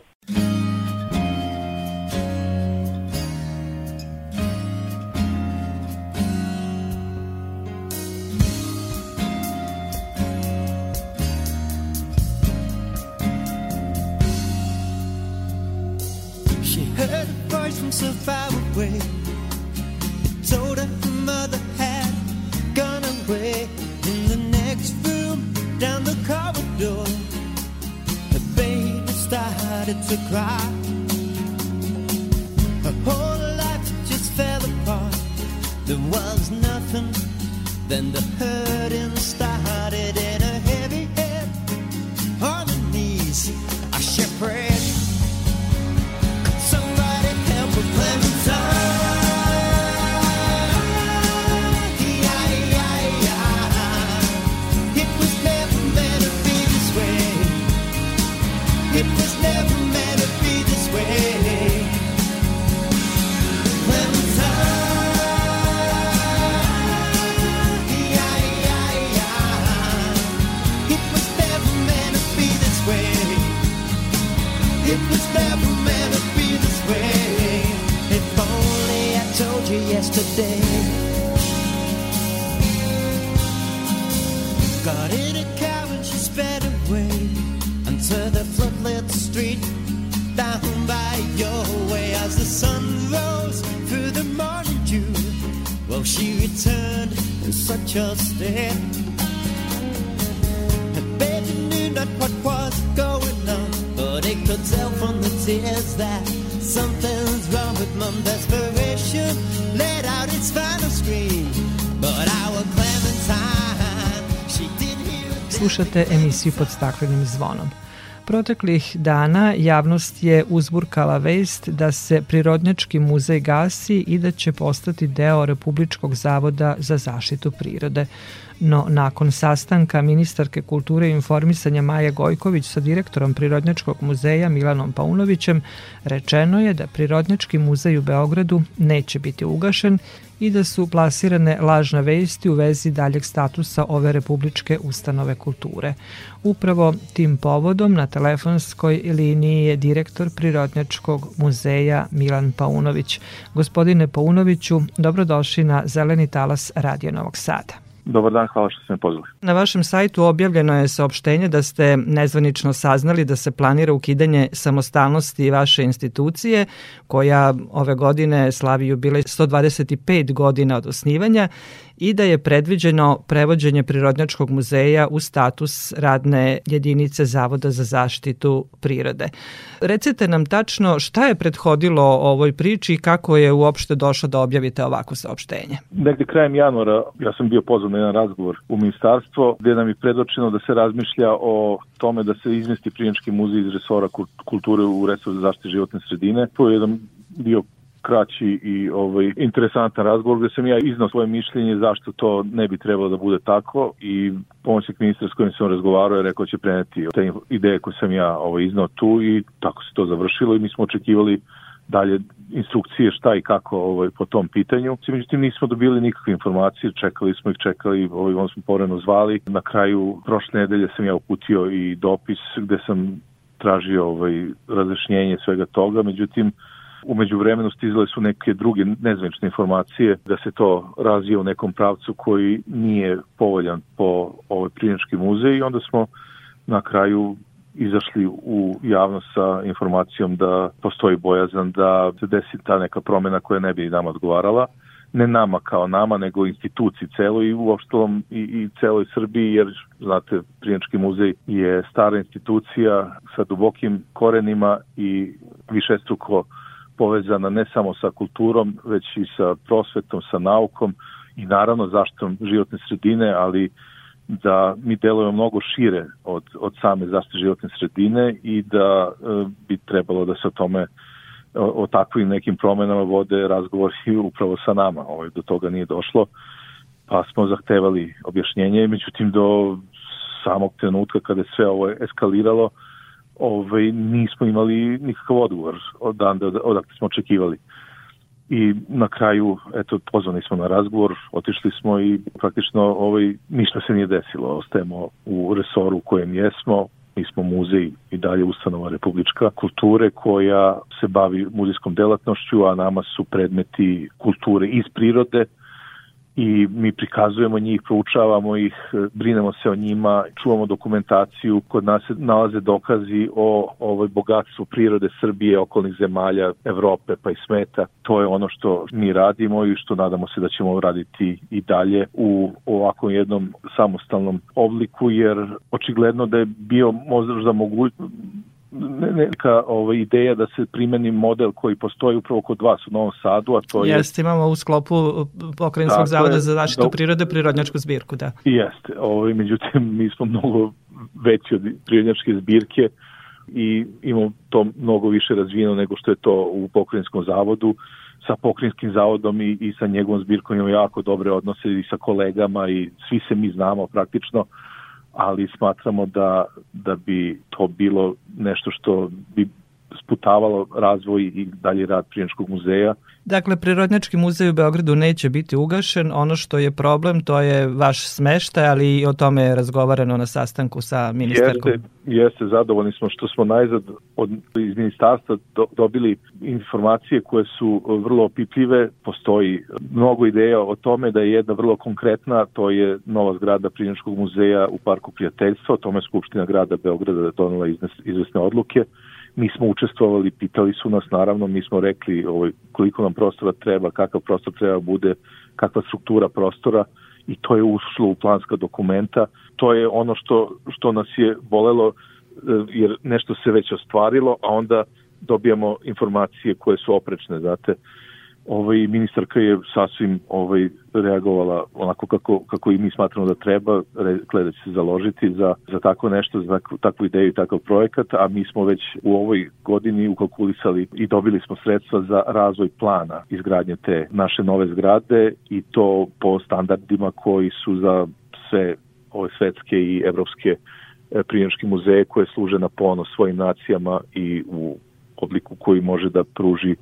S13: She heard a voice from so far away. To cry.
S3: Slušate emisiju pod staklenim zvonom. Proteklih dana javnost je uzburkala vest da se Prirodnjački muzej gasi i da će postati deo Republičkog zavoda za zaštitu prirode. No, nakon sastanka ministarke kulture i informisanja Maje Gojković sa direktorom Prirodnjačkog muzeja Milanom Paunovićem, rečeno je da Prirodnjački muzej u Beogradu neće biti ugašen i da su plasirane lažne vesti u vezi daljeg statusa ove republičke ustanove kulture. Upravo tim povodom na telefonskoj liniji je direktor Prirodnjačkog muzeja Milan Paunović. Gospodine Paunoviću, dobrodošli na Zeleni talas Radio Novog Sada.
S15: Dobar dan, hvala što ste me pozvali.
S3: Na vašem sajtu objavljeno je saopštenje da ste nezvanično saznali da se planira ukidanje samostalnosti vaše institucije, koja ove godine slavi jubilej 125 godina od osnivanja i da je predviđeno prevođenje Prirodnjačkog muzeja u status radne jedinice Zavoda za zaštitu prirode. Recite nam tačno šta je prethodilo ovoj priči i kako je uopšte došlo da objavite ovako saopštenje.
S15: Negde krajem januara ja sam bio pozvan na jedan razgovor u ministarstvo gde nam je predočeno da se razmišlja o tome da se izmesti Prirodnjački muzej iz resora kulture u resor za zaštitu životne sredine. To je jedan bio kraći i ovaj interesantan razgovor gde sam ja iznao svoje mišljenje zašto to ne bi trebalo da bude tako i pomoćnik ministra s kojim sam razgovarao je rekao da će preneti te ideje koje sam ja ovaj iznao tu i tako se to završilo i mi smo očekivali dalje instrukcije šta i kako ovaj, po tom pitanju. Međutim, nismo dobili nikakve informacije, čekali smo ih, čekali, ovaj, on smo povremeno zvali. Na kraju prošle nedelje sam ja uputio i dopis gde sam tražio ovaj, razrešnjenje svega toga, međutim, Umeđu vremenu stizale su neke druge nezvanične informacije da se to razvije u nekom pravcu koji nije povoljan po ovoj Prinački muzej i onda smo na kraju izašli u javnost sa informacijom da postoji bojazan da se desi ta neka promena koja ne bi nam odgovarala ne nama kao nama, nego instituciji celoj i uopštelom i, i celoj Srbiji, jer, znate, Prinački muzej je stara institucija sa dubokim korenima i višestruko povezana ne samo sa kulturom, već i sa prosvetom, sa naukom i naravno zaštitom životne sredine, ali da mi delujemo mnogo šire od, od same zaštite životne sredine i da e, bi trebalo da se o tome o, o takvim nekim promenama vode razgovori upravo sa nama. Ovo, ovaj, do toga nije došlo, pa smo zahtevali objašnjenje, međutim do samog trenutka kada je sve ovo eskaliralo, ovaj, nismo imali nikakav odgovor od dan odakle smo očekivali. I na kraju, eto, pozvani smo na razgovor, otišli smo i praktično ovaj, ništa se nije desilo. Ostajemo u resoru u kojem jesmo, mi smo muzej i dalje ustanova Republička kulture koja se bavi muzejskom delatnošću, a nama su predmeti kulture iz prirode, i mi prikazujemo njih, proučavamo ih, brinemo se o njima, čuvamo dokumentaciju, kod nas se nalaze dokazi o ovoj bogatstvu prirode Srbije, okolnih zemalja, Evrope pa i sveta. To je ono što mi radimo i što nadamo se da ćemo raditi i dalje u ovakvom jednom samostalnom obliku, jer očigledno da je bio možda moguć, neka ovaj, ideja da se primeni model koji postoji upravo kod vas u Novom Sadu, a to je...
S3: Jeste, imamo u sklopu Pokrajinskog zavoda za zaštitu da, prirode prirodnjačku zbirku, da.
S15: Jeste, ovaj, međutim mi smo mnogo veći od prirodnjačke zbirke i imamo to mnogo više razvijeno nego što je to u Pokrajinskom zavodu sa pokrinjskim zavodom i, i sa njegovom zbirkom imamo jako dobre odnose i sa kolegama i svi se mi znamo praktično ali smatramo da, da bi to bilo nešto što bi sputavalo razvoj i dalje rad Prijenčkog muzeja.
S3: Dakle, Prirodnjački muzej u Beogradu neće biti ugašen. Ono što je problem, to je vaš smeštaj, ali i o tome je razgovarano na sastanku sa ministarkom.
S15: Jeste, jeste, zadovoljni smo što smo najzad od, iz ministarstva do, dobili informacije koje su vrlo opipljive. Postoji mnogo ideja o tome da je jedna vrlo konkretna, to je nova zgrada Prijenčkog muzeja u Parku prijateljstva, o tome Skupština grada Beograda donela izvesne odluke mi smo učestvovali, pitali su nas naravno, mi smo rekli ovaj, koliko nam prostora treba, kakav prostor treba da bude, kakva struktura prostora i to je ušlo u planska dokumenta. To je ono što, što nas je bolelo eh, jer nešto se već ostvarilo, a onda dobijamo informacije koje su oprečne, znate ovaj ministarka je sasvim ovaj reagovala onako kako kako i mi smatramo da treba, rekla da će se založiti za za tako nešto, za takvu, ideju i takav projekat, a mi smo već u ovoj godini ukalkulisali i dobili smo sredstva za razvoj plana izgradnje te naše nove zgrade i to po standardima koji su za sve ove svetske i evropske e, prijenčki muzeje koje služe na ponos svojim nacijama i u obliku koji može da pruži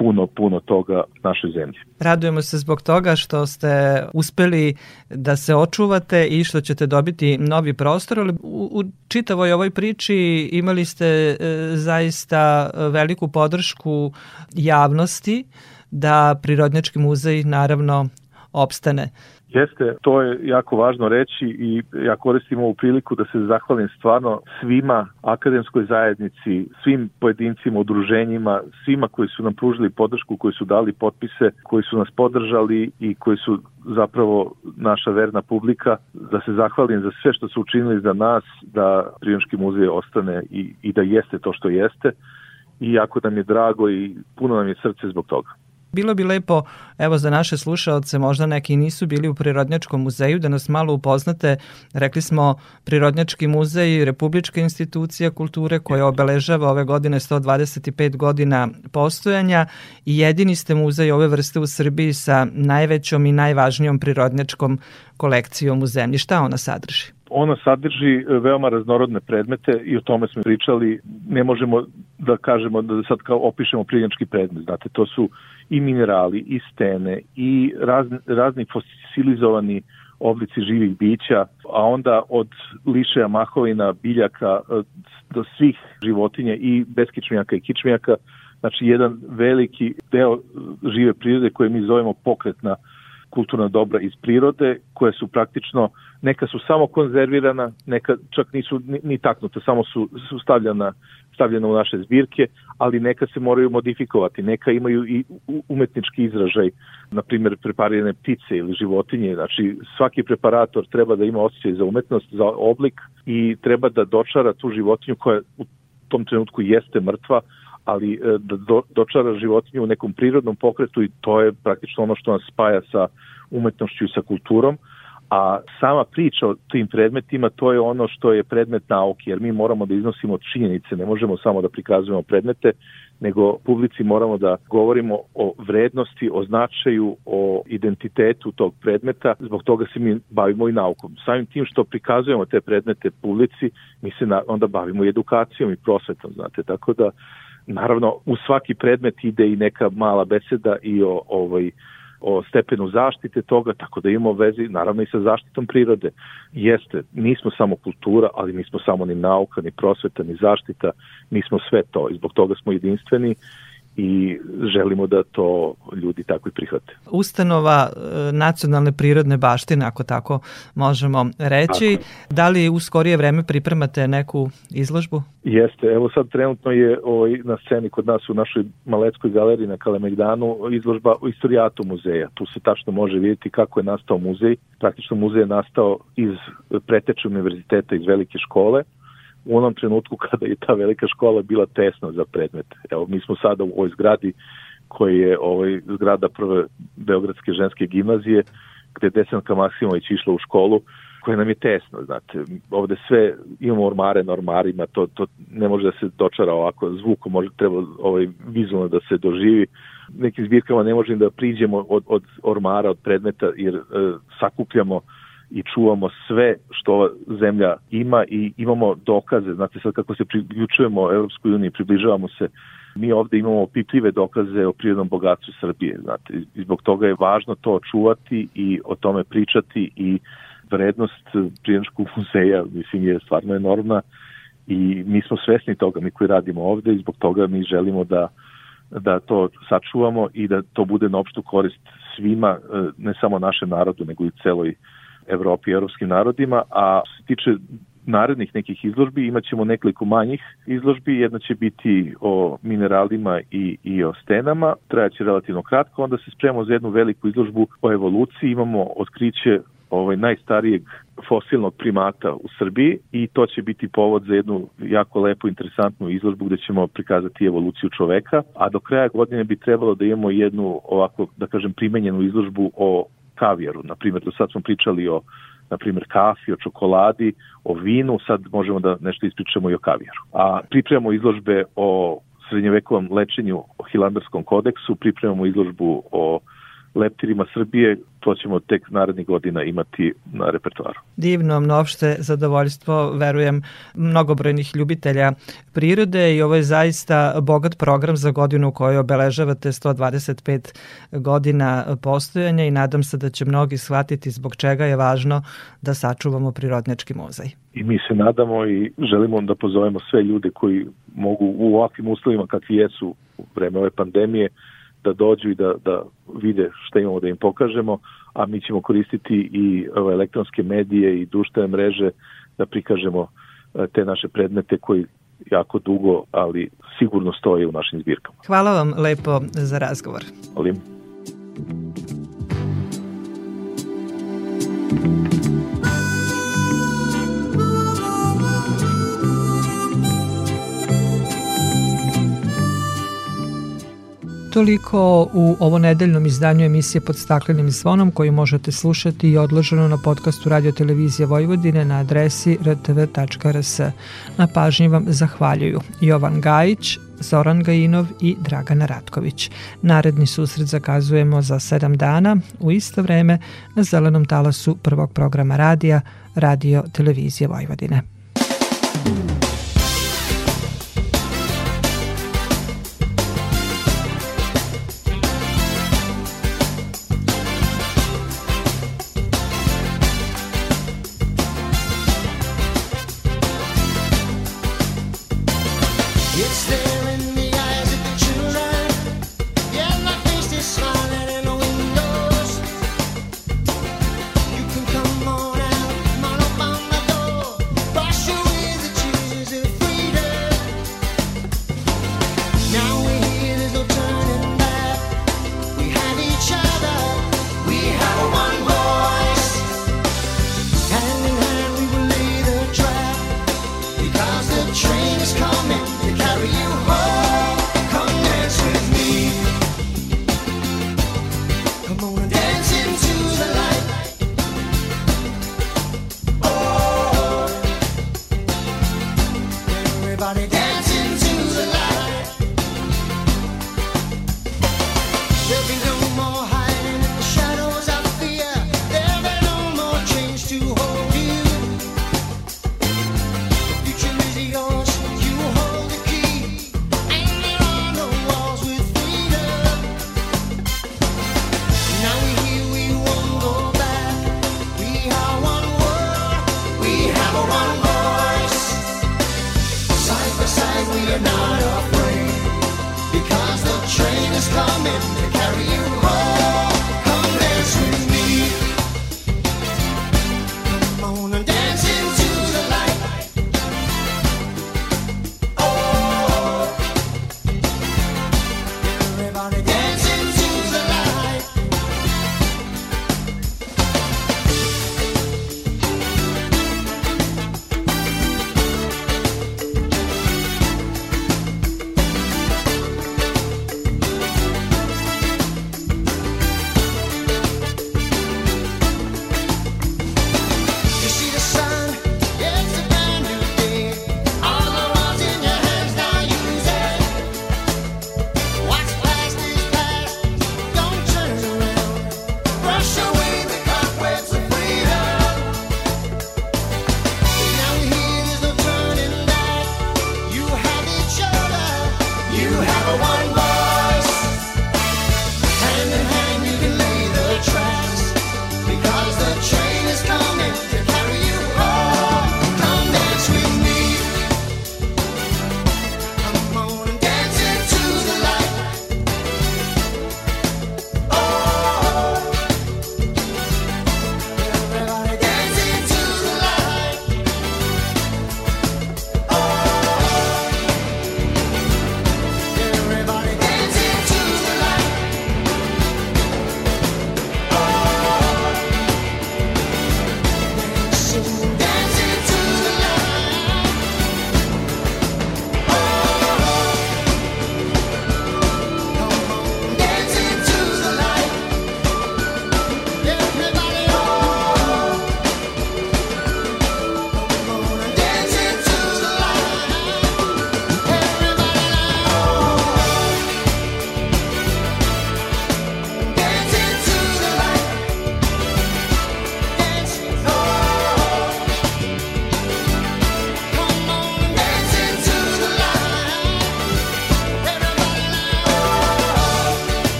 S15: puno, puno toga našoj zemlji.
S3: Radujemo se zbog toga što ste uspeli da se očuvate i što ćete dobiti novi prostor, ali u, u čitavoj ovoj priči imali ste e, zaista veliku podršku javnosti da Prirodnjački muzej naravno opstane.
S15: Jeste, to je jako važno reći i ja koristim ovu priliku da se zahvalim stvarno svima akademskoj zajednici, svim pojedincima, udruženjima, svima koji su nam pružili podršku, koji su dali potpise, koji su nas podržali i koji su zapravo naša verna publika, da se zahvalim za sve što su učinili za nas, da Prijonški muzej ostane i, i da jeste to što jeste i jako nam je drago i puno nam je srce zbog toga.
S3: Bilo bi lepo, evo za naše slušalce, možda neki nisu bili u Prirodnjačkom muzeju, da nas malo upoznate. Rekli smo Prirodnjački muzej, Republička institucija kulture koja obeležava ove godine 125 godina postojanja i jedini ste muzej ove vrste u Srbiji sa najvećom i najvažnijom prirodnjačkom kolekcijom u zemlji. Šta ona sadrži?
S15: Ona sadrži e, veoma raznorodne predmete i o tome smo pričali. Ne možemo da kažemo da sad kao opišemo prirodnjački predmet. Znate, to su i minerali, i stene, i razni, razni fosilizovani oblici živih bića, a onda od lišeja mahovina, biljaka e, do svih životinja i beskičmijaka i kičmijaka, znači jedan veliki deo žive prirode koje mi zovemo pokretna kulturna dobra iz prirode, koje su praktično, neka su samo konzervirana, neka čak nisu ni, ni taknute, samo su, su stavljena, stavljena u naše zbirke, ali neka se moraju modifikovati, neka imaju i umetnički izražaj, na primjer preparirane ptice ili životinje, znači svaki preparator treba da ima osjećaj za umetnost, za oblik i treba da dočara tu životinju koja u tom trenutku jeste mrtva, ali e, da do, dočara životinju u nekom prirodnom pokretu i to je praktično ono što nas spaja sa umetnošću i sa kulturom, a sama priča o tim predmetima to je ono što je predmet nauke, jer mi moramo da iznosimo činjenice, ne možemo samo da prikazujemo predmete, nego publici moramo da govorimo o vrednosti, o značaju, o identitetu tog predmeta, zbog toga se mi bavimo i naukom. Samim tim što prikazujemo te predmete publici, mi se onda bavimo i edukacijom i prosvetom, znate, tako da Naravno, u svaki predmet ide i neka mala beseda i o ovaj o stepenu zaštite toga, tako da imamo vezi naravno i sa zaštitom prirode. Jeste, nismo samo kultura, ali nismo samo ni nauka, ni prosveta, ni zaštita, mi smo sve to i zbog toga smo jedinstveni i želimo da to ljudi tako i prihvate.
S3: Ustanova e, nacionalne prirodne baštine, ako tako možemo reći, tako. da li u skorije vreme pripremate neku izložbu?
S15: Jeste, evo sad trenutno je ovaj, na sceni kod nas u našoj Maleckoj galeriji na Kalemegdanu izložba o istorijatu muzeja. Tu se tačno može vidjeti kako je nastao muzej. Praktično muzej je nastao iz preteče univerziteta, iz velike škole, u onom trenutku kada je ta velika škola bila tesna za predmete. Evo, mi smo sada u ovoj zgradi koji je ovaj, zgrada prve Beogradske ženske gimnazije, gde je Desanka Maksimović išla u školu, koja nam je tesno, znate, ovde sve imamo ormare na ormarima, to, to ne može da se dočara ovako, zvukom može, treba ovaj, vizualno da se doživi, nekim zbirkama ne možemo da priđemo od, od ormara, od predmeta, jer e, sakupljamo i čuvamo sve što ova zemlja ima i imamo dokaze. Znate sad kako se priključujemo Europskoj uniji, približavamo se mi ovde imamo pipljive dokaze o prirodnom bogatstvu Srbije. Znate, i zbog toga je važno to čuvati i o tome pričati i vrednost Prijedničkog muzeja, mislim, je stvarno enormna i mi smo svesni toga, mi koji radimo ovde i zbog toga mi želimo da da to sačuvamo i da to bude na opštu korist svima, e, ne samo našem narodu, nego i celoj Evropi i evropskim narodima, a što se tiče narednih nekih izložbi imaćemo nekoliko manjih izložbi, jedna će biti o mineralima i, i o stenama, trajaće relativno kratko, onda se spremamo za jednu veliku izložbu o evoluciji, imamo otkriće ovaj najstarijeg fosilnog primata u Srbiji i to će biti povod za jednu jako lepu, interesantnu izložbu gde ćemo prikazati evoluciju čoveka, a do kraja godine bi trebalo da imamo jednu ovako, da kažem, primenjenu izložbu o kavijaru. Na primjer, do sad smo pričali o na primjer kafi, o čokoladi, o vinu, sad možemo da nešto ispričamo i o kavijaru. A pripremamo izložbe o srednjevekovom lečenju, o Hilandarskom kodeksu, pripremamo izložbu o leptirima Srbije, to ćemo tek narednih godina imati na repertoaru.
S3: Divno, mnoopšte zadovoljstvo, verujem, mnogobrojnih ljubitelja prirode i ovo je zaista bogat program za godinu u kojoj obeležavate 125 godina postojanja i nadam se da će mnogi shvatiti zbog čega je važno da sačuvamo Prirodnjački muzej.
S15: I mi se nadamo i želimo da pozovemo sve ljude koji mogu u ovakvim uslovima kakvi jesu u vreme ove pandemije da dođu i da, da vide šta imamo da im pokažemo, a mi ćemo koristiti i ove elektronske medije i društvene mreže da prikažemo e, te naše predmete koji jako dugo, ali sigurno stoje u našim zbirkama.
S3: Hvala vam lepo za razgovor.
S15: Molim.
S3: Toliko u ovo nedeljnom izdanju emisije pod staklenim zvonom koju možete slušati i odloženo na podcastu Radio Televizije Vojvodine na adresi rtv.rs. Na pažnji vam zahvaljuju Jovan Gajić, Zoran Gajinov i Dragana Ratković. Naredni susret zakazujemo za sedam dana u isto vreme na zelenom talasu prvog programa radija Radio Televizije Vojvodine. Thank